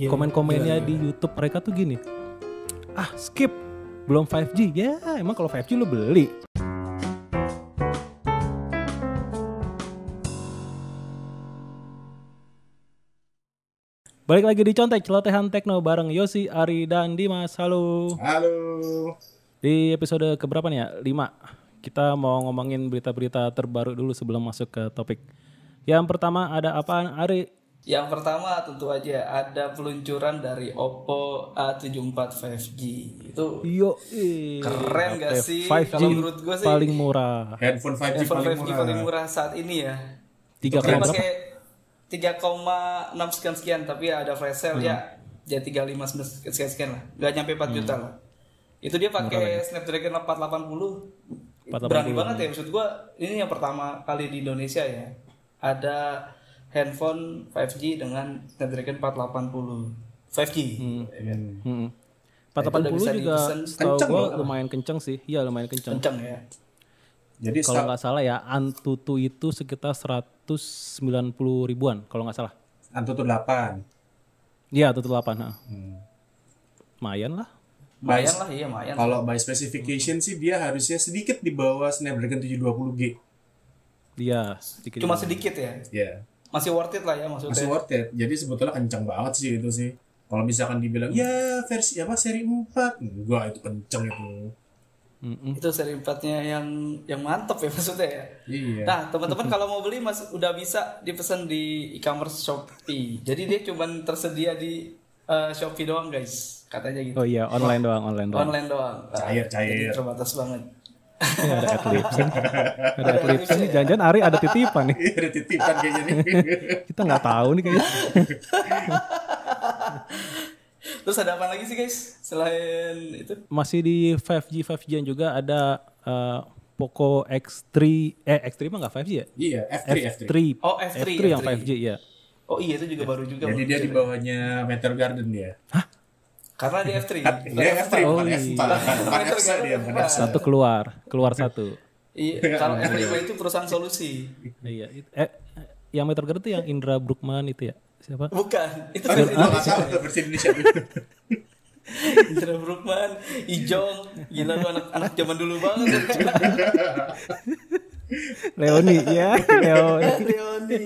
Iya, Komen-komennya di YouTube mereka tuh gini. Ah, skip. Belum 5G. Ya, emang kalau 5G lu beli. Balik lagi di Contek Celotehan Tekno bareng Yosi, Ari, dan Dimas. Halo. Halo. Di episode keberapa nih ya? 5. Kita mau ngomongin berita-berita terbaru dulu sebelum masuk ke topik. Yang pertama ada apaan, Ari? Yang pertama tentu aja ada peluncuran dari Oppo A74 5G. Itu Yo, Keren gak sih? 5G Kalau menurut gua sih- paling murah. Handphone 5G handphone paling 5G murah. paling murah saat ini ya. Tiga Dia koma berapa? pakai 3,6 sekian sekian tapi ada flash sale ya. Jadi 35 sekian sekian lah. Gak nyampe 4 juta lah. Itu dia pakai Snapdragon 480. 480. Berani banget ya maksud gua. Ini yang pertama kali di Indonesia ya. Ada handphone 5G dengan Snapdragon 480 5G. ya kan? Hmm. Nah, itu udah 480 bisa juga gua loh. lumayan kenceng sih. Iya lumayan kenceng. Kenceng ya. Jadi Kalau nggak salah ya Antutu itu sekitar 190 ribuan kalau nggak salah. Antutu 8. Iya Antutu 8. Nah. Hmm. Lumayan lah. Lumayan lah iya lumayan. Kalau by specification sih dia harusnya sedikit di bawah Snapdragon 720G. Iya sedikit. Cuma sedikit ya. Ya, Masih worth it lah ya maksudnya. masih worth it. Jadi sebetulnya kencang banget sih itu sih. Kalau misalkan dibilang ya versi apa seri 4, enggak itu kencang itu. Mm-mm. itu seri 4-nya yang yang mantap ya maksudnya ya. Iya. Nah, teman-teman kalau mau beli mas udah bisa dipesan di e-commerce Shopee. Jadi dia cuma tersedia di eh, Shopee doang, guys. Katanya gitu. Oh iya online doang online doang. Online doang. Nah, Cair, cair. Jadi terbatas banget. Ini ada adlibs. ada adlibs nih. Jangan-jangan Ari ada titipan nih. Iya, ada titipan kayaknya nih. Kita nggak tahu nih kayaknya. Terus ada apa lagi sih, guys? Selain itu? Masih di 5G 5G juga ada eh, Poco X3 eh X3 mah nggak 5G ya? iya, F3, F3. F3. Oh, F3, F3 yang F3. 5G ya. Oh iya, itu juga baru juga. Jadi dia di bawahnya Meteor Garden dia. Karena di F3. Dia F3 Oh, bukan iya. F4. Bukan Meteor F4 dia, Garden bukan bukan. F4. Satu keluar, keluar satu. Iya, kalau F5 itu perusahaan solusi. Iya, eh, yang Garden itu yang Indra Brookman itu ya. Siapa? Bukan, itu Aduh, versi Indonesia. tahu tuh versi Indonesia. Indra Brookman, Ijong, gila lu anak anak zaman dulu banget. Leoni, ya. Leoni. Leoni.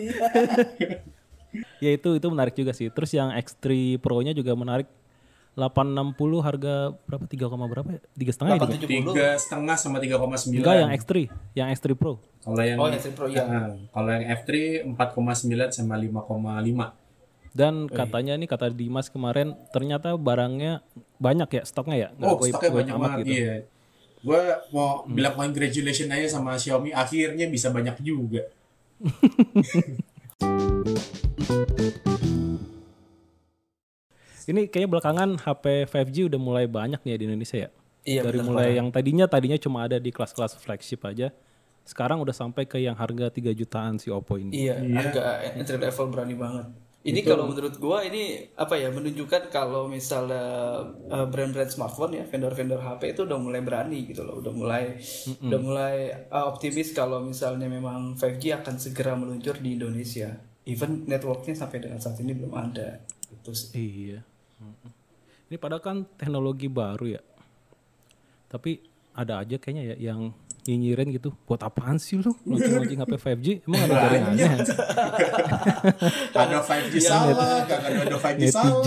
Ya itu itu menarik juga sih. Terus yang X3 Pro-nya juga menarik. 860 harga berapa? 3, koma berapa ya? Tiga setengah ya? Dik? 870. Tiga setengah sama 3,9. Enggak yang X3, yang X3 Pro. Kalau yang Oh, yang X3 Pro, iya. Nah, kalau yang F3 4,9 sama 5,5. Dan katanya nih kata Dimas kemarin ternyata barangnya banyak ya stoknya ya. Nggak Oh, stoknya banyak banget. gitu. Iya. Gue mau bilang congratulations aja sama Xiaomi akhirnya bisa banyak juga. Ini kayaknya belakangan HP 5G udah mulai banyak nih ya di Indonesia ya. Iya, Dari benar mulai yang tadinya tadinya cuma ada di kelas-kelas flagship aja. Sekarang udah sampai ke yang harga 3 jutaan si Oppo ini. Iya, harga entry level berani banget. Ini kalau menurut gua ini apa ya menunjukkan kalau misalnya uh, brand-brand smartphone ya vendor-vendor HP itu udah mulai berani gitu loh, udah mulai udah mulai uh, optimis kalau misalnya memang 5G akan segera meluncur di Indonesia. Even networknya sampai dengan saat ini belum ada. Itu sih. Iya. Ini padahal kan teknologi baru ya. Tapi ada aja kayaknya ya yang nyinyirin gitu. Buat apaan sih lu launching-launching HP 5G? Emang ada jaringannya? Ada 5G salah, kagak ada 5G salah.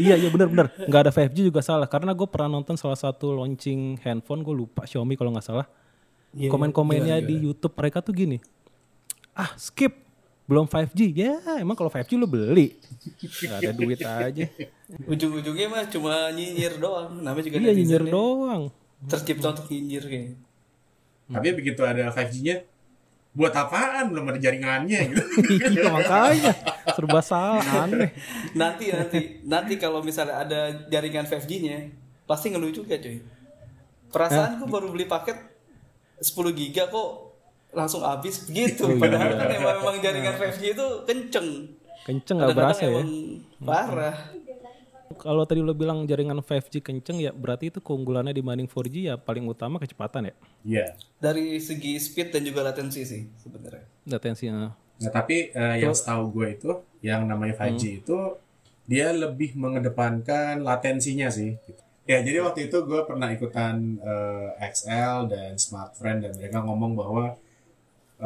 Iya iya benar. Nggak ada 5G juga salah. Karena gue pernah nonton salah satu launching handphone. Gue lupa Xiaomi kalau nggak salah. Komen-komennya di YouTube mereka tuh gini. Ah skip. Belum 5G. Ya emang kalau 5G lu beli. Nggak ada duit aja. Ujung-ujungnya mah cuma nyinyir doang. Namanya juga Iya nyinyir ya. doang. Tercipta untuk nyinyir kayaknya. Tapi begitu ada 5G-nya, buat apaan? Belum ada jaringannya gitu. iya makanya serba salah aneh nanti nanti nanti kalau misalnya ada jaringan 5G-nya pasti ngeluh juga cuy perasaan gue baru beli paket 10 giga kok langsung habis gitu. Padahal kan emang, emang jaringan 5G itu kenceng. Kenceng nggak berasa ya? emang parah. Kalau tadi lo bilang jaringan 5G kenceng ya berarti itu keunggulannya dibanding 4G ya paling utama kecepatan ya? Iya. dari segi speed dan juga latensi sih sebenarnya. Latensinya Nah, tapi eh, yang setahu gue itu, yang namanya 5G itu dia lebih mengedepankan latensinya sih. Ya, jadi waktu itu gue pernah ikutan eh, XL dan Smartfriend dan mereka ngomong bahwa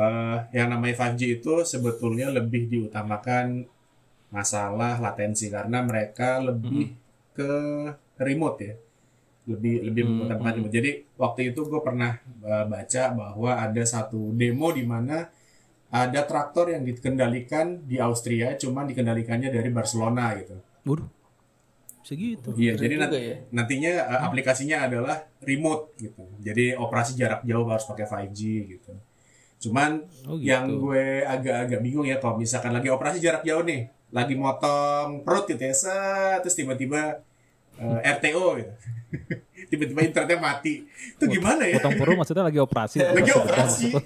eh, yang namanya 5G itu sebetulnya lebih diutamakan masalah latensi karena mereka lebih ke remote ya. Lebih lebih Hmm, mengutamakan remote. Jadi waktu itu gue pernah eh, baca bahwa ada satu demo di mana ada traktor yang dikendalikan di Austria, cuman dikendalikannya dari Barcelona gitu. Waduh. Segitu. Iya, jadi nat- ya. nantinya uh, aplikasinya adalah remote gitu. Jadi operasi jarak jauh harus pakai 5G gitu. Cuman Oh gitu. yang gue agak-agak bingung ya kalau misalkan lagi operasi jarak jauh nih, lagi motong perut gitu ya, set, terus tiba-tiba uh, RTO gitu. tiba-tiba internetnya mati. Itu gimana ya? Potong perut maksudnya lagi operasi. Lagi operasi.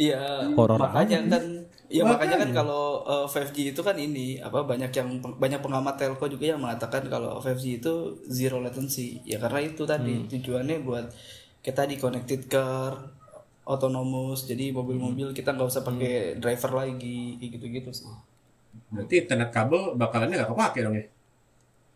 Iya, makanya kan ya makanya kan Makanya. kalau uh, 5G itu kan ini apa banyak yang banyak pengamat telco juga yang mengatakan kalau 5G itu zero latency. Ya karena itu tadi tujuannya buat kita di connected car autonomous jadi mobil-mobil kita nggak usah pakai driver lagi gitu-gitu sih. Berarti internet kabel bakalannya nggak kepake dong ya?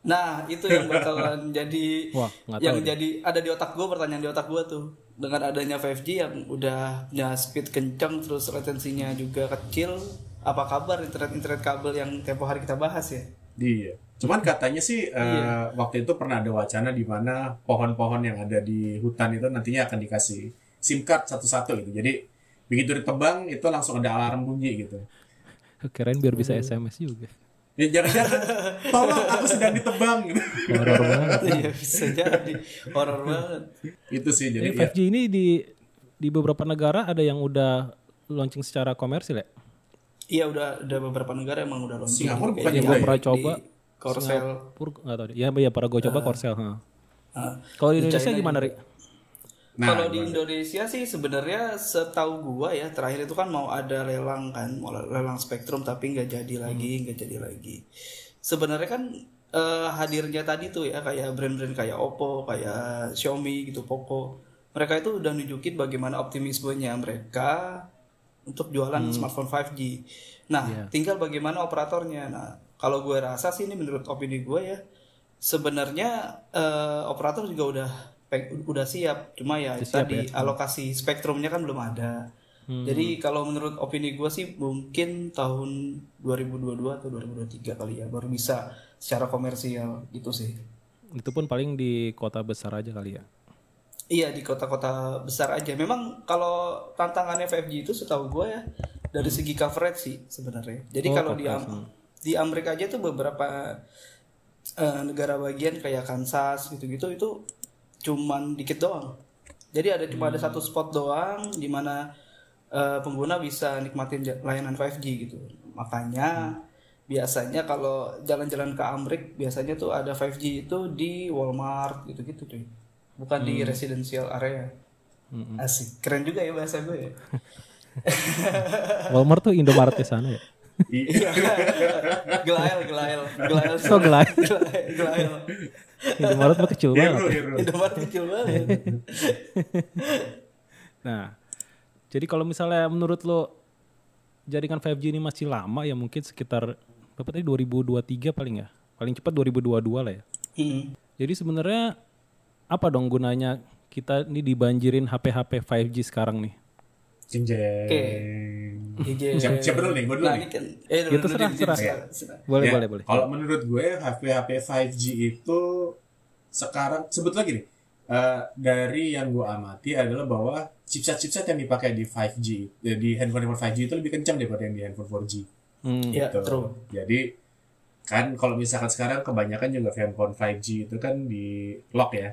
Nah itu yang bakalan jadi Wah, yang deh. jadi ada di otak gue pertanyaan di otak gue tuh dengan adanya 5G yang udah punya speed kencang terus latensinya juga kecil apa kabar internet internet kabel yang tempo hari kita bahas ya? Iya. Cuman katanya sih eh, waktu itu pernah ada wacana di mana pohon-pohon yang ada di hutan itu nantinya akan dikasih SIM card satu-satu gitu. Jadi begitu ditebang itu langsung ada alarm bunyi gitu. Kirain biar Hmm. bisa SMS juga. Ya jangan-jangan tolong aku sedang ditebang gitu. Horor banget. Iya bisa jadi horor banget. itu sih Jadi jadi ya, 5G ini di di beberapa negara ada yang udah launching secara komersil ya? Iya udah udah beberapa negara emang udah launching. Singapura bukan di- juga Gua ya? pernah coba. Korsel. Pur nggak tahu deh. Ya, ya para gue coba Korsel. ha. Ah. Kalau di Indonesia China gimana. Ri? Nah, Kalau di? Indonesia sih sebenarnya setahu gua ya terakhir itu kan mau ada lelang kan, mau lelang spektrum tapi nggak jadi lagi, nggak jadi lagi. Sebenarnya kan eh, hadirnya tadi tuh ya kayak brand-brand kayak Oppo, kayak Xiaomi gitu, Poco. Mereka itu udah nunjukin bagaimana optimismenya mereka untuk jualan smartphone 5G. Nah, tinggal bagaimana operatornya. Nah, kalau gue rasa sih ini menurut opini gue ya, sebenarnya eh, operator juga udah udah siap. Cuma ya tadi alokasi spektrumnya kan belum ada. Jadi kalau menurut opini gue sih mungkin tahun 2022 atau 2023 kali ya baru bisa secara komersial gitu sih. Itu pun paling di kota besar aja kali ya. Iya di kota-kota besar aja. Memang kalau tantangannya 5G itu setahu gue ya dari segi coverage sih sebenarnya. Jadi Oh, kalau di Am- di Amerika aja tuh beberapa eh, negara bagian kayak Kansas gitu-gitu itu cuman dikit doang. Jadi ada cuma ada satu spot doang di mana eh, pengguna bisa nikmatin layanan 5G gitu. Makanya biasanya kalau jalan-jalan ke Amrik biasanya tuh ada 5G itu di Walmart gitu-gitu cuy. Bukan di residential area. Asik. Keren juga ya bahasa gue ya. Walmart tuh Indomaret di sana ya. Iya. Gelael, gelael, gelael. So gelai. Gelael, gelael. Indomaret mah kecil banget. Indomaret kecil banget. Nah, jadi kalau misalnya menurut lo jaringan 5G ini masih lama ya mungkin sekitar berapa tadi 2023 paling ya. Paling cepat 2022 lah ya. Hmm. Jadi sebenarnya apa dong gunanya kita ini dibanjirin HP-HP 5G sekarang nih? Jeng jeng. Oke. Iya. Siapa, siapa dulu nih? Gue dulu Nah, nih. kan eh dulu serah, serah. Boleh, Ya, boleh, boleh. Kalau menurut gue HP HP 5G itu sekarang sebetulnya gini eh, dari yang gue amati adalah bahwa chipset-chipset yang dipakai di 5G eh, di handphone handphone 5G itu lebih kencang daripada yang di handphone 4G. Hmm. Iya, gitu. true. Jadi kan kalau misalkan sekarang kebanyakan juga handphone 5G itu kan di lock ya.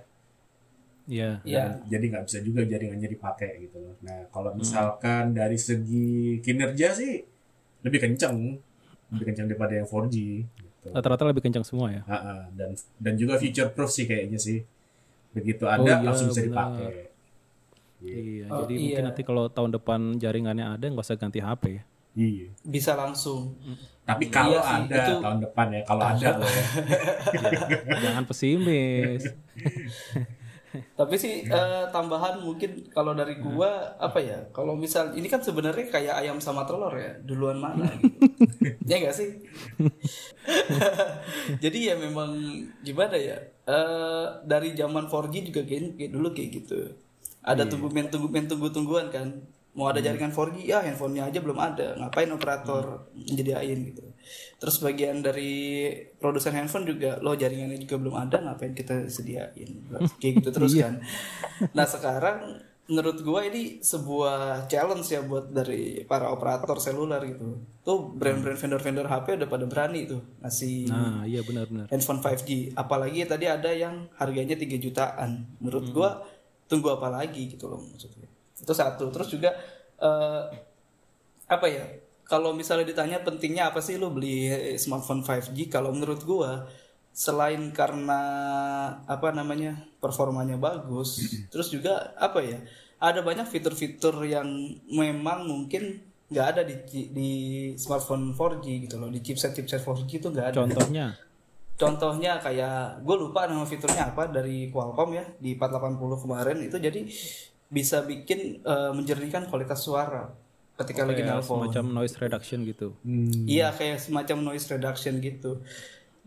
Iya. Iya. Dan jadi nggak bisa juga jaringannya dipakai gitu loh. Nah kalau misalkan dari segi kinerja sih lebih kencang, lebih kencang daripada yang 4G. Gitu. Rata-rata lebih kencang semua ya. Ah. dan dan juga feature proof sih kayaknya sih. Begitu ada Oh iya, langsung bisa benar. dipakai. Iya, Oh, jadi iya. mungkin nanti kalau tahun depan jaringannya ada nggak usah ganti HP ya. Iya. Bisa langsung. Tapi kalau Iya sih, ada itu- tahun depan ya, kalau ada loh ya. Jangan pesimis. Tapi sih eh, tambahan mungkin kalau dari gua apa ya? Kalau misal ini kan sebenarnya kayak ayam sama telur ya, duluan mana gitu. ya enggak sih? Jadi ya memang gimana ya? Eh dari zaman 4G juga kayak, kayak dulu kayak gitu. Ada tunggu-men tunggu-men tunggu-tungguan kan. Mau ada jaringan 4G ya handphonenya aja belum ada. Ngapain operator nyediain gitu. Terus bagian dari produsen handphone juga lo jaringannya juga belum ada ngapain kita sediain. Kayak gitu terus kan. Nah, sekarang menurut gua ini sebuah challenge ya buat dari para operator seluler gitu. Tuh brand-brand vendor-vendor HP udah pada berani tuh ngasih Nah, iya benar-benar. handphone 5G. Apalagi tadi ada yang harganya 3 jutaan. Menurut Hmm. gua tunggu apa lagi gitu loh maksudnya. Itu satu. Terus juga eh, apa ya? Kalau misalnya ditanya pentingnya apa sih lu beli smartphone 5G? Kalau menurut gua selain karena apa namanya performanya bagus, terus juga apa ya? Ada banyak fitur-fitur yang memang mungkin nggak ada di di smartphone 4G gitu loh, di chipset chipset 4G itu nggak ada. Contohnya, Contohnya kayak gue lupa nama fiturnya apa dari Qualcomm ya di 480 kemarin itu jadi bisa bikin eh, menjernihkan kualitas suara ketika lagi kayak nelpon. semacam noise reduction gitu. Hmm. Iya kayak semacam noise reduction gitu.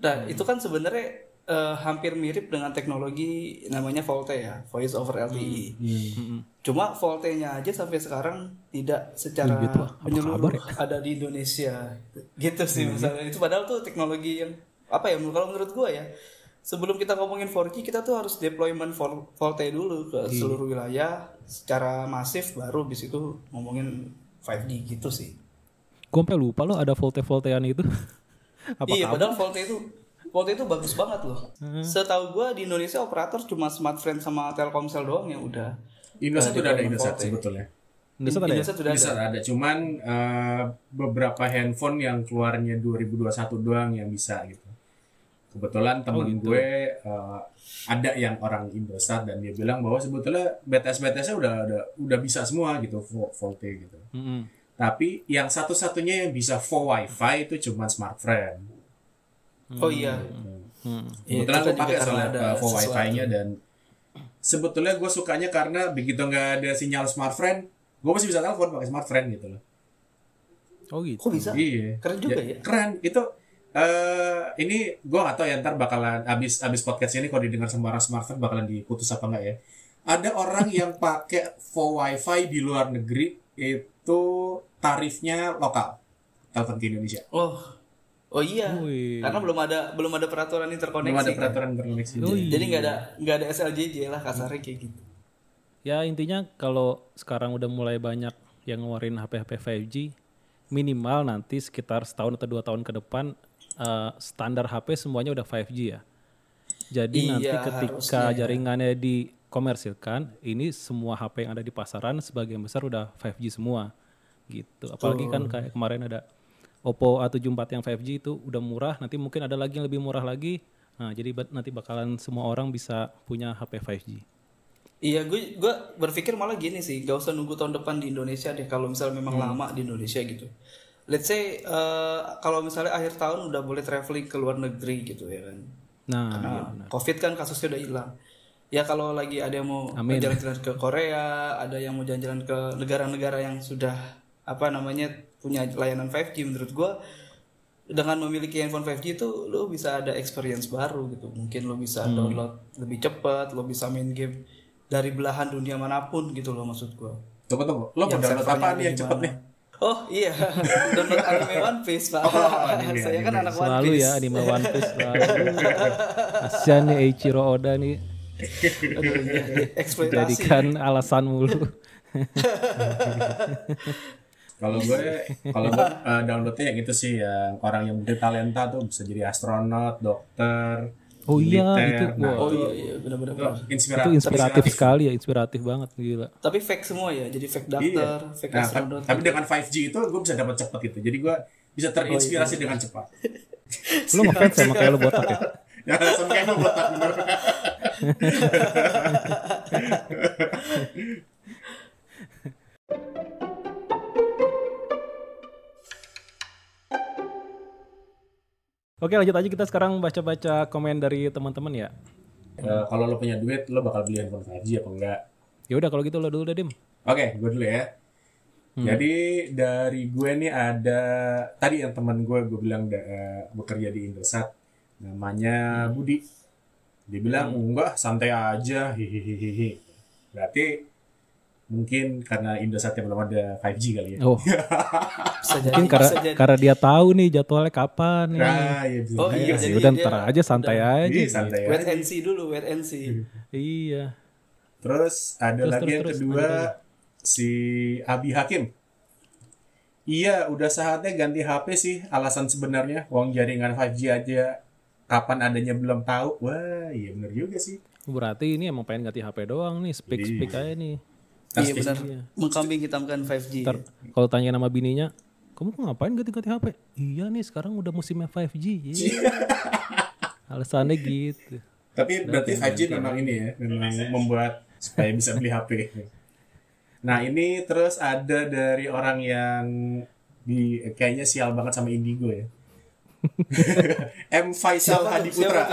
Nah itu kan sebenarnya eh, hampir mirip dengan teknologi namanya VoLTE ya, Voice over LTE. Mm-mm. Cuma VoLTE-nya aja sampai sekarang tidak secara gitu, menyeluruh kabar ya? ada di Indonesia. Gitu sih misalnya. Itu padahal tuh teknologi yang apa ya kalau menurut gua ya sebelum kita ngomongin 4G kita tuh harus deployment Vol- VoLTE dulu ke Iya. seluruh wilayah secara masif baru bis itu ngomongin 5G gitu sih. Gue sampai lupa loh ada volte-voltean itu. Apa iya, kabar? padahal VoLTE itu VoLTE itu bagus banget loh. Hmm. Setahu gua di Indonesia operator cuma Smartfren sama Telkomsel doang yang udah Indosat Eh, udah ada Indosat VoLTE. sebetulnya. Indosat ada ya? Indosat sudah ada. Indosat ada, cuman eh, beberapa handphone yang keluarnya 2021 doang yang bisa gitu. Kebetulan temen gitu. gue eh, ada yang orang Indosat dan dia bilang bahwa sebetulnya BTS BTS-nya udah udah udah bisa semua gitu vo- VoLTE gitu. Mm-mm. Tapi yang satu-satunya yang bisa full WiFi itu cuma Smartfren. Oh iya. Hmm. Iya, Kebetulan gue kan pakai soalnya ada uh, full sesuatu. wifi-nya dan sebetulnya gue sukanya karena begitu nggak ada sinyal smartfriend, gue masih bisa telepon pakai smartfriend gitu loh. Oh gitu. Kok bisa? Iya. Keren juga ya. Keren. Itu eh ini gue gak tahu ya ntar bakalan abis abis podcast ini kalau didengar sama orang smartphone bakalan diputus apa enggak ya. Ada orang yang pakai full wifi di luar negeri itu tarifnya lokal telepon ke Indonesia. Oh. Oh iya. Wih. Karena belum ada belum ada peraturan interkoneksi. Belum ada kan? peraturan terkoneksi. Oh, iya. Jadi nggak ada nggak ada SLJJ lah kasarnya kayak gitu. Ya intinya kalau sekarang udah mulai banyak yang ngeluarin HP-HP 5G, minimal nanti sekitar setahun atau dua tahun ke depan eh, standar HP semuanya udah 5G ya. Jadi Iya, nanti ketika harusnya ya. jaringannya dikomersilkan, ini semua HP yang ada di pasaran sebagian besar udah 5G semua gitu. Apalagi kan kayak kemarin ada Oppo A74 yang 5G itu udah murah, nanti mungkin ada lagi yang lebih murah lagi. Nah, jadi nanti bakalan semua orang bisa punya HP 5G. Iya, gue gue berpikir malah gini sih, gak usah nunggu tahun depan di Indonesia deh. Kalau misalnya memang Hmm. lama di Indonesia gitu. Let's say eh, kalau misalnya akhir tahun udah boleh traveling ke luar negeri gitu ya kan. Nah, Karena iya benar. COVID kan kasusnya udah hilang. Ya kalau lagi ada yang mau jalan-jalan ke Korea, ada yang mau jalan-jalan ke negara-negara yang sudah apa namanya punya layanan 5G menurut gua dengan memiliki handphone 5G itu lo bisa ada experience baru gitu. Mungkin lo bisa Hmm. download lebih cepat, lo bisa main game dari belahan dunia mana pun gitu loh maksud gua. Tunggu tunggu. Lo mau download apa nih yang mana. nih? Oh iya, download anime One Piece pak. Oh, anime, Saya kan anime. anak One Selalu Piece. ya anime One Piece selalu. Kasian nih Eiichiro Oda nih Aduh, iya. eksploitasi. jadikan alasan mulu. Kalau gue, kalau gue uh, downloadnya yang itu sih yang orang yang bertalenta tuh bisa jadi astronot, dokter, Oh iya, itu. Nah, Oh itu, iya iya benar-benar. itu benar. inspira- itu inspiratif sekali ya, inspiratif banget gila. Tapi fake semua ya, jadi fake Iya. dokter, fake Nah, astronot. tapi dengan 5G itu gue bisa dapat cepat gitu. Jadi gue bisa Oh, terinspirasi iya. dengan cepat. Lu ngefans sama kayak lu botak ya? Ya langsung kayak gue botak bener. Oke lanjut aja kita sekarang baca-baca komen dari teman-teman ya. Eh, kalau lo punya duit, lo bakal beli handphone 5G apa enggak? Ya udah kalau gitu lo dulu deh Dim. Oke, gue dulu ya. Jadi dari gue nih ada tadi yang teman gue gue bilang da- eh, bekerja di Indosat, namanya Budi. Dia bilang enggak santai aja, hihihihi. Berarti mungkin karena Indosatnya belum ada 5G kali ya. Oh, Bisa jadi, mungkin karena bisa jadi. karena dia tahu nih jadwalnya kapan nih. Nah, ya bisa Oh, iya, sih. Ya jadi udah dia ntar aja santai aja. Iya, santai Wait aja. and see dulu, wait and see. Iya. Terus ada Terus, lagi terus, yang terus. kedua aja. si Abi Hakim. Iya, udah saatnya ganti HP sih. Alasan sebenarnya uang jaringan 5G aja kapan adanya belum tahu. Wah, iya bener juga sih. Berarti ini emang pengen ganti HP doang nih, speak speak aja nih. Iya benar. Mengkambing hitamkan 5G. Ntar kalau tanya nama bininya, kamu kok ngapain ganti-ganti HP? Iya nih sekarang udah musimnya 5G. Iya. Alasannya gitu. Tapi berarti 5G memang ini ya, memang membuat supaya bisa beli HP. Nah ini terus ada dari orang yang di kayaknya sial banget sama Indigo ya. M Faisal? Hadi Putra.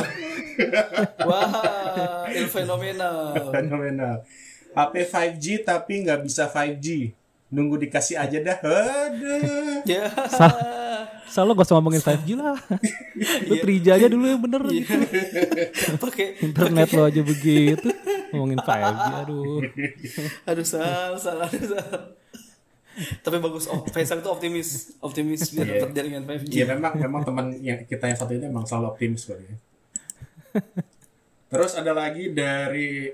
Wah, il fenomenal. Fenomenal. HP 5G tapi nggak bisa 5G. Nunggu dikasih aja dah. Aduh. Ya. Salah gak usah ngomongin 5G lah. lu 3G aja dulu yang bener gitu. Pakai Internet lo aja begitu. Ngomongin 5G, aduh. aduh salah, salah, aduh, salah. Tapi bagus, oh, Faisal itu optimis, optimis biar Iya. dapat jaringan 5G. Iya memang memang teman yang kita yang satu ini memang selalu optimis ya. Terus ada lagi dari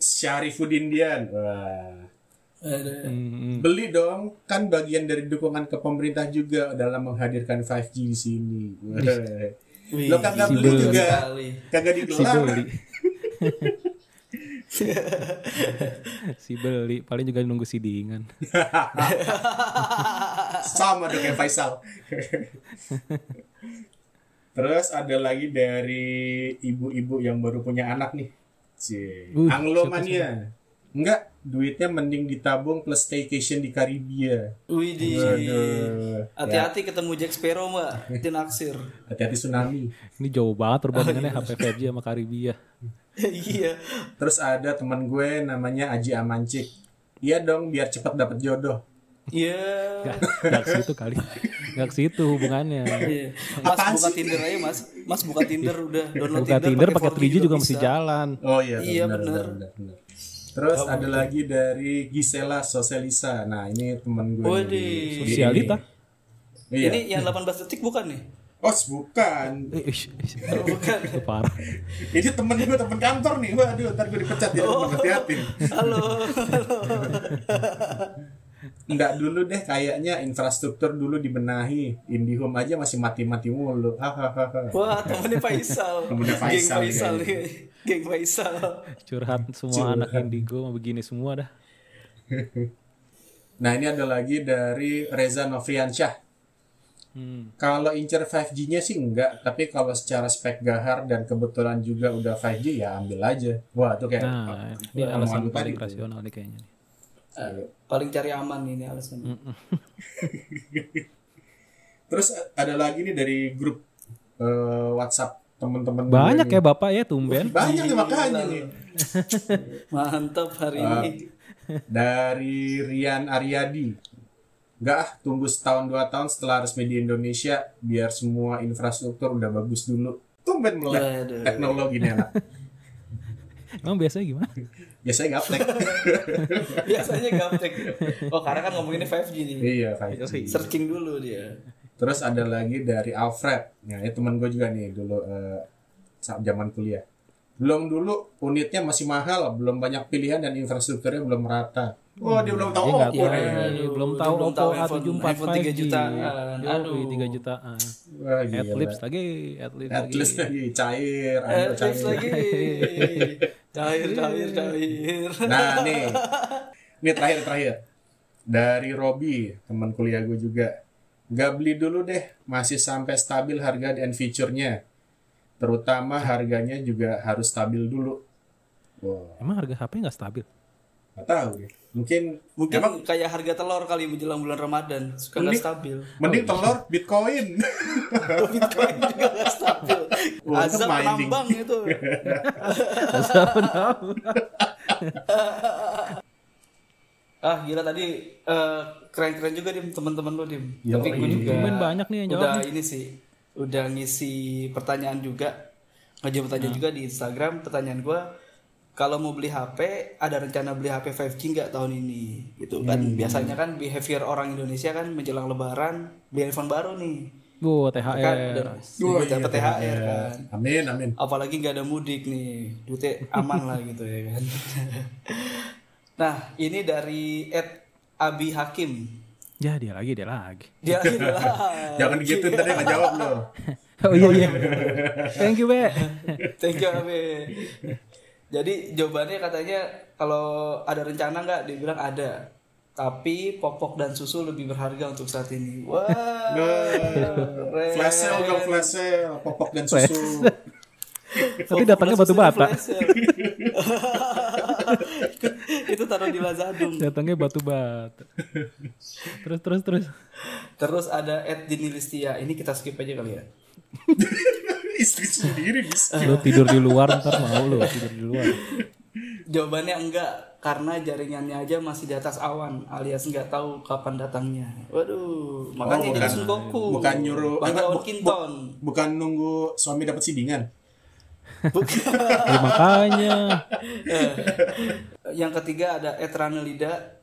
Syarifuddin Dian. Wah. Hmm, Beli dong, kan bagian dari dukungan ke pemerintah juga dalam menghadirkan 5G di sini. Wih, Lo kagak si beli juga, sekali. kagak si digelar. beli. si beli paling juga nunggu sidingan. Sama dong kayak Faisal. Terus ada lagi dari ibu-ibu yang baru punya anak nih. Si Uh, Anglomania. Enggak, duitnya mending ditabung plus staycation di Karibia. Wih, di. Waduh. Hati-hati ketemu Jack Sparrow, Mbak. Di naksir. Hati-hati tsunami. Ini jauh banget perbandingannya HP 5G sama Karibia. Iya. Terus ada teman gue namanya Aji Amancik. Iya dong, biar cepat dapat jodoh. Iya. Gak, gak ke situ kali. Gak ke situ hubungannya. Iya. Mas Apaan buka sih? Tinder aja, Mas. Mas buka Tinder udah download Buka Tinder pakai 3G juga bisa. masih jalan. Oh iya, Iya, benar. Terus ada lagi dari Gisela Sosialisa. Nah, ini teman gue. nih Waduh. di- Sosialita. Iya. Ini yang 18 detik bukan nih? Oh, bukan. Eh, ish, ish. Oh, bukan. Itu parah. Ini temen gue, temen kantor nih. Waduh, ntar gue dipecat ya. Oh. Hati-hati. Halo. Enggak dulu deh, kayaknya infrastruktur dulu dibenahi. Indihome aja masih mati-mati mulu. Hahaha. Wah, temennya Faisal. Temennya Faisal Geng Faisal nih. Geng Faisal. Curhat semua anak indigo mah begini semua dah. Nah, ini ada lagi dari Reza Novriansyah. Hmm. Kalau incer 5G-nya sih enggak, tapi kalau secara spek gahar dan kebetulan juga udah 5G ya ambil aja. Wah, itu kayak Nah, ini alasan paling rasional nih kayaknya. nih. Eh, paling cari aman ini alasannya. Terus ada lagi nih dari grup eh, WhatsApp teman-teman Banyak ya Bapak ya tumben. Banyak nih makanya nih. Mantap hari Ah. ini. Dari Rian Aryadi. Enggak ah, tunggu setahun dua tahun setelah resmi di Indonesia biar semua infrastruktur udah bagus dulu. Tumben melek teknologi nih anak. Emang biasanya gimana? Biasanya gaptek. Biasanya gaptek. Oh, karena kan ngomonginnya 5G nih. iya, 5G. Searching dulu dia. Terus ada lagi dari Alfred. Nah, ini teman gue juga nih dulu eh, saat zaman kuliah. Belum dulu unitnya masih mahal, belum banyak pilihan dan infrastrukturnya belum merata. Wah, dia belum tahu Dia Oppo tahu. Dia belum tahu belum Oppo tahu iPhone- A74 iPhone 3 jutaan. Aduh. Aduh, 3 jutaan. Wah, gila. Adlibs lagi, adlibs At lagi. lagi cair, ada tips cair. lagi. Cair, cair, cair. Nah, nih. Ini terakhir terakhir. Dari Robi, teman kuliah gue juga. Gak beli dulu deh, masih sampai stabil harga dan fiturnya. Terutama harganya juga harus stabil dulu. Wah, Emang harga HP nggak stabil? gak tahu deh. Mungkin Mungkin emang kayak harga telur kali menjelang bulan Ramadan suka nggak Mending- stabil. mending telur Bitcoin. Bitcoin juga nggak stabil. Wah, itu Azab penambang itu. ah gila tadi eh, keren-keren juga dim teman-teman lo dim. Tapi gue juga Tumben banyak nih yang jawab udah ini sih udah ngisi pertanyaan juga ngajak pertanyaan juga di Instagram pertanyaan gue kalau mau beli HP ada rencana beli HP 5G nggak tahun ini gitu kan biasanya kan behavior orang Indonesia kan menjelang Lebaran beli handphone baru nih Bu, kan THR. udah Wah, dapat iya, THR kan Amin, amin. apalagi nggak ada mudik nih duitnya aman lah gitu ya kan nah ini dari Ed Abi Hakim Ya dia lagi, dia lagi. dia adalah Jangan gitu tadi nggak jawab lo. Oh iya iya. Thank you, Be. thank you Abi jadi jawabannya katanya kalau ada rencana nggak dibilang ada tapi popok dan susu lebih berharga untuk saat ini wah keren. Flash sale dong, flash sale. Popok dan susu. Tapi datangnya batu bata. Itu taruh di Lazadum Datangnya batu bata. Terus terus terus. Terus ada Ed Dini Listia. Ini kita skip aja kali ya. Istri sendiri bisa. Lu tidur di luar ntar mau lu tidur di luar. Jawabannya enggak karena jaringannya aja masih di atas awan alias nggak tahu kapan datangnya. Waduh, makanya Oh, bukan- Goku. bukan nyuruh- Lawan bu- Kinton. Bukan nunggu suami dapat sidingan. Bukan. Ya, makanya. Yang ketiga ada Ed Ranelida.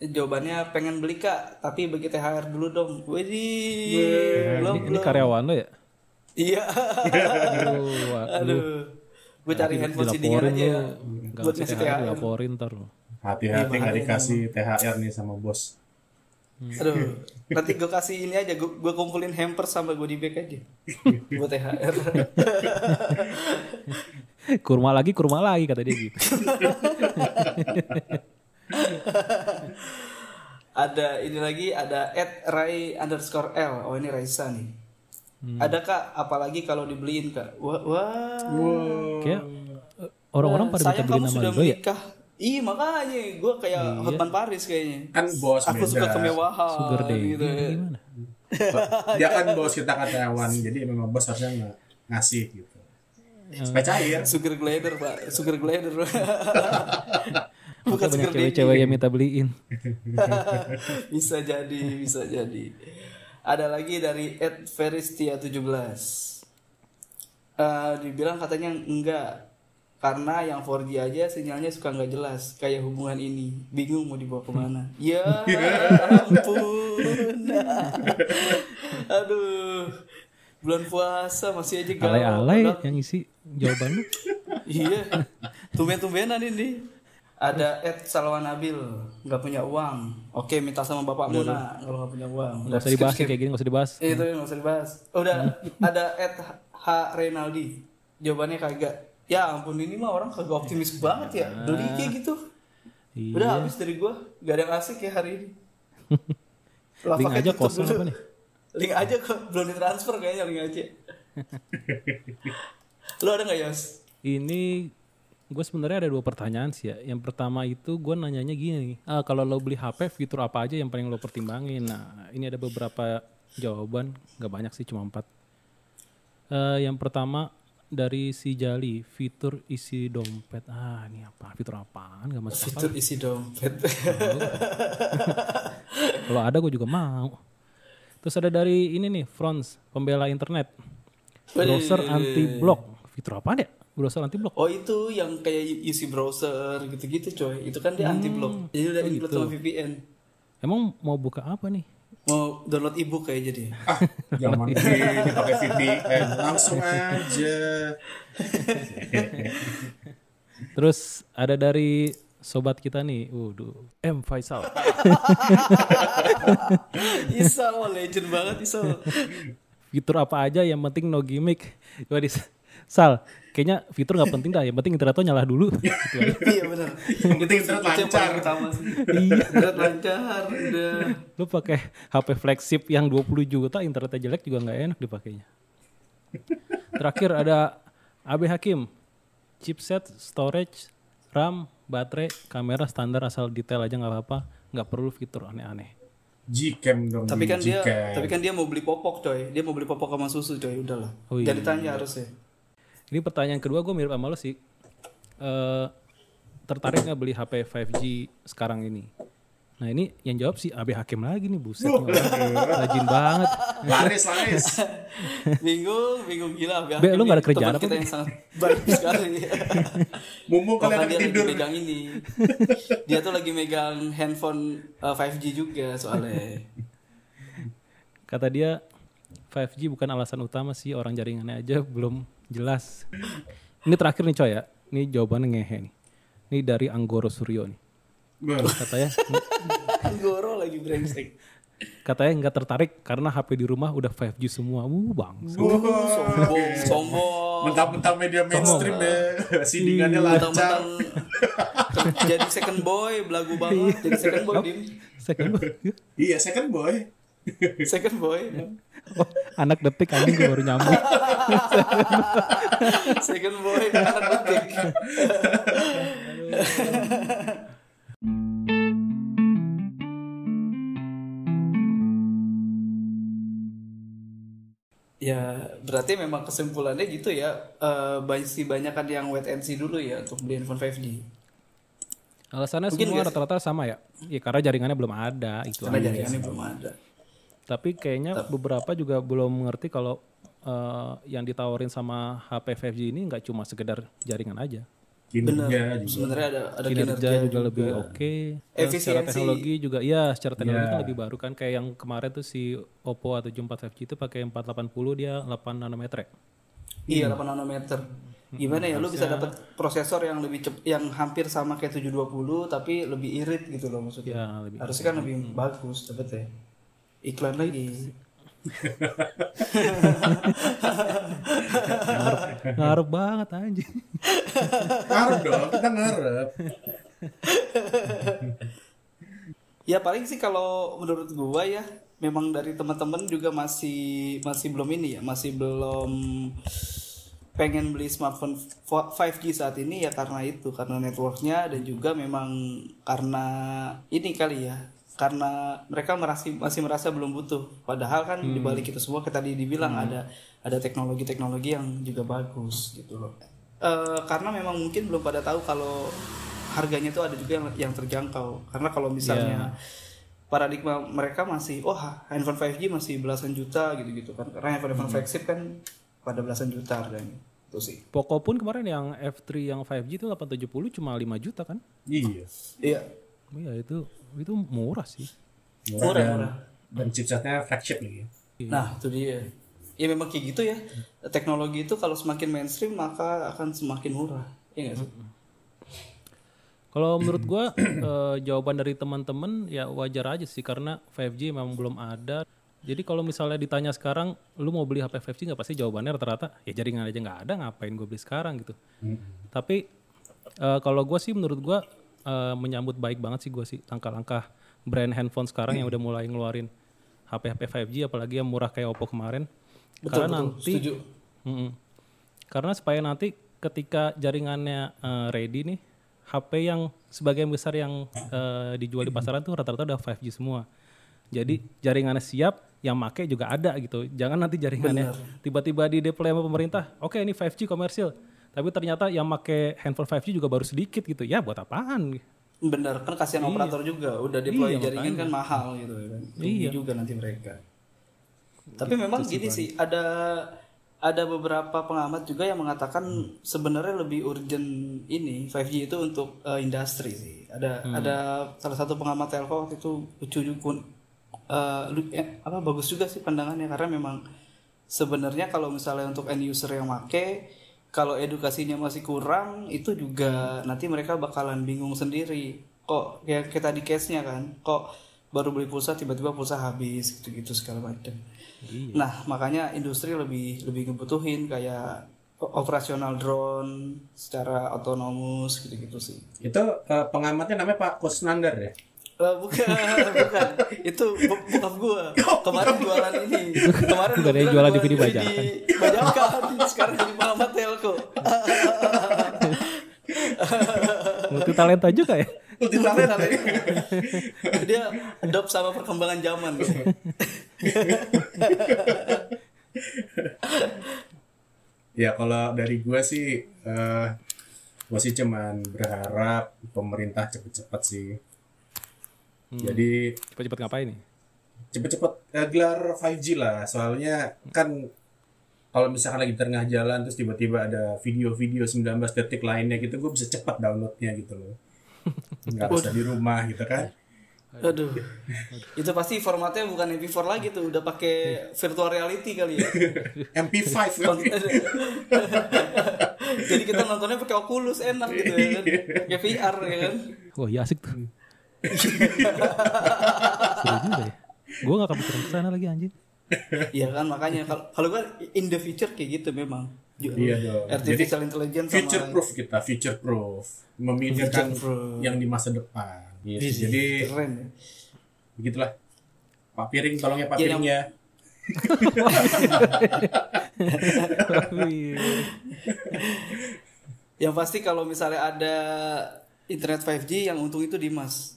Jawabannya pengen beli kak, tapi bagi THR dulu dong. Widih, belum Ini, ini karyawan lo ya? Iya. Aduh, Aduh. Gue cari handphone dilaporin aja ya. Gak Buat ngasih THR dilaporin ntar. Hati-hati nggak dikasih THR nih sama bos. Aduh, nanti gue kasih ini aja, gue, gue kumpulin hamper sama goodie bag aja buat THR. Kurma lagi, kurma lagi kata dia gitu. ada ini lagi, ada at Rai underscore L. Oh ini Raisa nih. Ada kak, apalagi kalau dibeliin kak. Wah, wah. Kayak eh, orang-orang pada minta Sayang beli kamu nama sudah ya? menikah. Iya makanya, gue kayak Hotman Paris kayaknya. Kan bos Aku suka kemewahan. Sugar daddy gitu. ya. gimana? Dia kan bos kita karyawan, jadi memang bos harusnya nggak ngasih gitu. Supaya cair. Sugar glider pak, sugar glider. Bukan banyak cewek-cewek yang minta beliin. bisa jadi, bisa jadi. Ada lagi dari Ed Feristia 17. Eh, dibilang katanya enggak karena yang 4G aja sinyalnya suka nggak jelas kayak hubungan ini. Bingung mau dibawa ke mana. Ya ampun. Aduh. Bulan puasa masih aja galau. Alay-alay yang isi jawaban lu. iya. Tumben-tumbenan ini ada Ed Salwan Nabil nggak punya uang. Oke minta sama bapakmu nak kalau nggak punya uang. Gak usah dibahas kayak gini, gak usah dibahas. Eh, itu nggak usah dibahas. Udah ada Ed H Renaldi jawabannya kagak. Ya ampun ini mah orang kagak optimis banget ya. Beli kayak gitu. Iya. udah habis dari gua. Gak ada yang asik ya hari ini. Link aja kosong dulu. apa nih? link aja kok. Belum ditransfer kayaknya link aja. Lo ada nggak Yos Ini gue sebenarnya ada dua pertanyaan sih ya. Yang pertama itu gue nanyanya gini, ah, kalau lo beli HP fitur apa aja yang paling lo pertimbangin? Nah ini ada beberapa jawaban, nggak banyak sih cuma empat. Eh, yang pertama dari si Jali, fitur isi dompet. Ah ini apa? Fitur apaan? Gak masuk fitur isi dompet Kalau ada gue juga mau. Terus ada dari ini nih, Frons, pembela internet. Browser anti block. Fitur apa ya? Browser anti block. oh itu yang kayak isi browser gitu-gitu coy. Itu kan dia anti block jadi udah include sama VPN Emang mau buka apa nih? mau download ebook kayak jadi. Ah, jangan ini pakai VPN, langsung aja. Terus ada dari sobat kita nih, waduh, M. Faisal. Isal, oh, legend banget Isal. Fitur apa aja? Yang penting no gimmick. Coba Sal, kayaknya fitur nggak penting dah, yang penting internet tuh nyala dulu. Gitu iya benar. Yang penting internet lancar. utama sih. Internet lancar, udah. Lu pakai HP flagship yang 20 juta, internetnya jelek juga nggak enak dipakainya. Terakhir ada AB Hakim, chipset, storage, RAM, baterai, kamera standar asal detail aja nggak apa-apa, nggak perlu fitur aneh-aneh. Gcam dong. Tapi kan dia, tapi kan dia mau beli popok coy. Dia mau beli popok sama susu coy, udahlah. Oh iya. Jadi tanya harusnya. Ini pertanyaan kedua gue mirip sama lo sih. Eh tertarik nggak beli HP 5G sekarang ini? Nah ini yang jawab si Abe Hakim lagi nih buset. Rajin banget. Laris, laris. bingung bingung gila Be, Be, lu nggak ada kerjaan teman apa, kita yang sangat baik sekali Mumpung kalian dia lagi tidur. megang ini dia tuh lagi megang handphone uh, 5G juga soalnya Kata dia 5G bukan alasan utama sih orang jaringannya aja belum jelas. Ini terakhir nih coy ya. Ini jawabannya ngehe nih. Ini dari Anggoro Suryo nih. Bah, Katanya Goro lagi brengsek katanya nggak tertarik karena HP di rumah udah 5G semua. Uh bang. sombong sombong Mentang-mentang media mainstream ya. Sindingannya lancar. mentang-mentang jadi second boy belagu banget jadi second boy dim Second Iya, second boy. Second boy oh, anak detik anjing gue baru nyambung. second boy anak detik Ya, berarti memang kesimpulannya gitu ya. Eh banyak sih banyakan yang wait and see dulu ya untuk beli handphone 5G. Alasannya Mungkin semua sih? rata-rata sama ya. Ya karena jaringannya belum ada itu. Karena aja. jaringannya belum ada. Tapi kayaknya beberapa juga belum mengerti kalau eh, yang ditawarin sama HP 5G ini nggak cuma sekedar jaringan aja. Kinerja juga. Sebenarnya ada ada Kinerja, kinerja, juga, lebih oke. Dan Secara Efisiensi. teknologi juga, iya secara teknologi Iya. kan lebih baru kan. Kayak yang kemarin tuh si Oppo A74 5G itu pakai 480 dia 8 nanometer ya. Iya 8 nanometer. Gimana ya lu bisa dapat prosesor yang lebih cep yang hampir sama kayak 720 tapi lebih irit gitu loh maksudnya. Ya, lebih. Harusnya kan lebih bagus dapet ya. Iklan lagi. Ngarep banget anjing. Ngarep dong, kita ngarep. Ya paling sih kalau menurut gua ya memang dari teman-teman juga masih masih belum ini ya, masih belum pengen beli smartphone 5G saat ini ya karena itu, karena networknya dan juga memang karena ini kali ya, karena mereka merasa masih merasa belum butuh. Padahal kan di balik itu semua kayak tadi dibilang ada ada teknologi-teknologi yang juga bagus gitu loh. Eh, karena memang mungkin belum pada tahu kalau harganya itu ada juga yang, yang terjangkau. Karena kalau misalnya paradigma mereka masih oh handphone 5G masih belasan juta gitu-gitu kan. Karena handphone handphone flagship kan pada belasan juta harganya. Itu sih. Poco pun kemarin yang F3 yang 5G itu 870 cuma 5 juta kan? Iya. Iya. Iya itu itu murah sih. Murah, dan, murah. dan chipsetnya flagship lagi. Nah, itu dia. Ya memang kayak gitu ya. Teknologi itu kalau semakin mainstream maka akan semakin murah. Iya nggak sih? Kalau menurut gua eh, jawaban dari teman-teman ya wajar aja sih karena 5G memang belum ada. Jadi kalau misalnya ditanya sekarang, lu mau beli HP 5G nggak pasti jawabannya rata-rata ya jaringan aja nggak ada, ngapain gue beli sekarang gitu. Tapi eh, kalau gua sih menurut gua eh, menyambut baik banget sih gua sih langkah-langkah brand handphone sekarang yang udah mulai ngeluarin HP-HP 5G apalagi yang murah kayak Oppo kemarin. Betul, karena betul. nanti Setuju. Mm-mm. Karena supaya nanti ketika jaringannya eh, ready nih, HP yang sebagian besar yang eh, dijual di pasaran tuh rata-rata udah 5G semua. Jadi jaringannya siap, yang make juga ada gitu. Jangan nanti jaringannya tiba-tiba di deploy sama pemerintah, oke ini 5G komersil. Tapi ternyata yang make handphone 5G juga baru sedikit gitu. Ya buat apaan? Bener kan kasihan operator juga udah deploy Iya, jaringan kan mahal gitu ya kan. Rugi juga nanti mereka. Tapi memang gini sih ada ada beberapa pengamat juga yang mengatakan sebenarnya lebih urgent ini 5G itu untuk eh, industri sih. Ada ada salah satu pengamat telco waktu itu lucu juga lu- eh, apa bagus juga sih pandangannya karena memang sebenarnya kalau misalnya untuk end user yang make kalau edukasinya masih kurang itu juga nanti mereka bakalan bingung sendiri. Kok kayak kita di case nya kan kok baru beli pulsa tiba-tiba pulsa habis gitu-gitu segala macam. Nah makanya industri lebih lebih ngebutuhin kayak operasional drone secara otonomus gitu-gitu sih. Itu eh, pengamatnya namanya Pak Kusnandar ya? Eh, bukan, bukan. Itu bu- bokap gua. Kemarin jualan ini. Kemarin Bukan gua yang jualan DVD bajakan. Bajakan. Sekarang jadi Muhammad Telco. Multi talenta juga ya. Multi talent ya? Dia adopt sama perkembangan zaman. Ya kalau dari gue sih, eh gue sih cuman berharap pemerintah cepet-cepet sih. Jadi Cepet-cepet ngapain nih? cepet-cepet eh, gelar 5G lah. Soalnya kan kalau misalkan lagi di tengah jalan terus tiba-tiba ada video-video 19 detik lainnya gitu, gue bisa cepat downloadnya gitu loh. Nggak usah di rumah gitu kan. Aduh. itu pasti formatnya bukan MP4 lagi tuh, udah pakai virtual reality kali ya. MP5 kan. Jadi kita nontonnya pakai Oculus enak gitu ya kan. Kayak VR ya kan. Wah iya asik tuh. Seru juga ya. Gue gak kepikiran ke sana lagi anjing. Iya kan makanya kalau kalau kan in the future kayak gitu memang. Iya dong. Artificial intelligence sama future proof kita, future proof, memikirkan yang di masa depan. Gitu. Iya, Jadi keren ya. begitulah. Pak Piring, tolong ya Pak Iya, Piring ya. Yang pasti kalau misalnya ada internet 5G yang untung itu Dimas.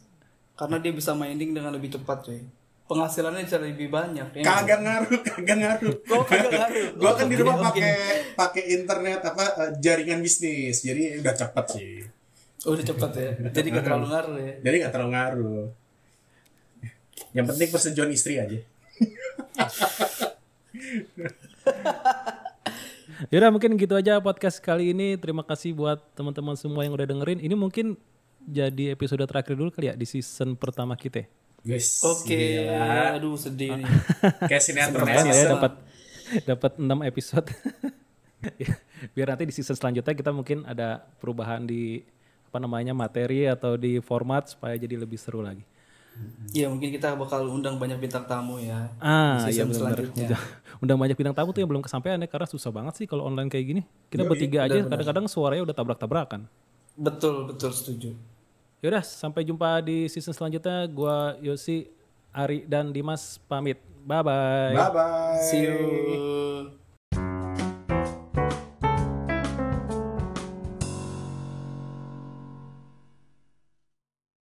Karena dia bisa mining dengan lebih cepat coy. Penghasilannya bisa lebih banyak. ya? Kagak ngaruh, kagak ngaruh. Oh, kagak ngaruh. Gua kan di rumah pakai pakai internet apa eh, jaringan bisnis. Jadi udah cepet sih. Oh, udah cepat ya. Jadi gak terlalu ngaruh ya. Jadi nggak terlalu ngaruh. Yang penting persetujuan istri aja. Yaudah mungkin gitu aja podcast kali ini. Terima kasih buat teman-teman semua yang udah dengerin. Ini mungkin jadi episode terakhir dulu kali ya di season pertama kita. Guys. Oke, gila. aduh sedih nih. Kayak sinetron ya dapat dapat 6 episode. Biar nanti di season selanjutnya kita mungkin ada perubahan di apa namanya materi atau di format supaya jadi lebih seru lagi. Iya mungkin kita bakal undang banyak bintang tamu ya. Ah, iya season benar. selanjutnya. Undang, banyak bintang tamu tuh yang belum kesampaian ya karena susah banget sih kalau online kayak gini. Kita bertiga aja kadang-kadang suaranya udah tabrak-tabrakan. Betul, betul setuju. Yaudah, sampai jumpa di season selanjutnya. Gua Yosi, Ari dan Dimas pamit. Bye bye. Bye bye. See you.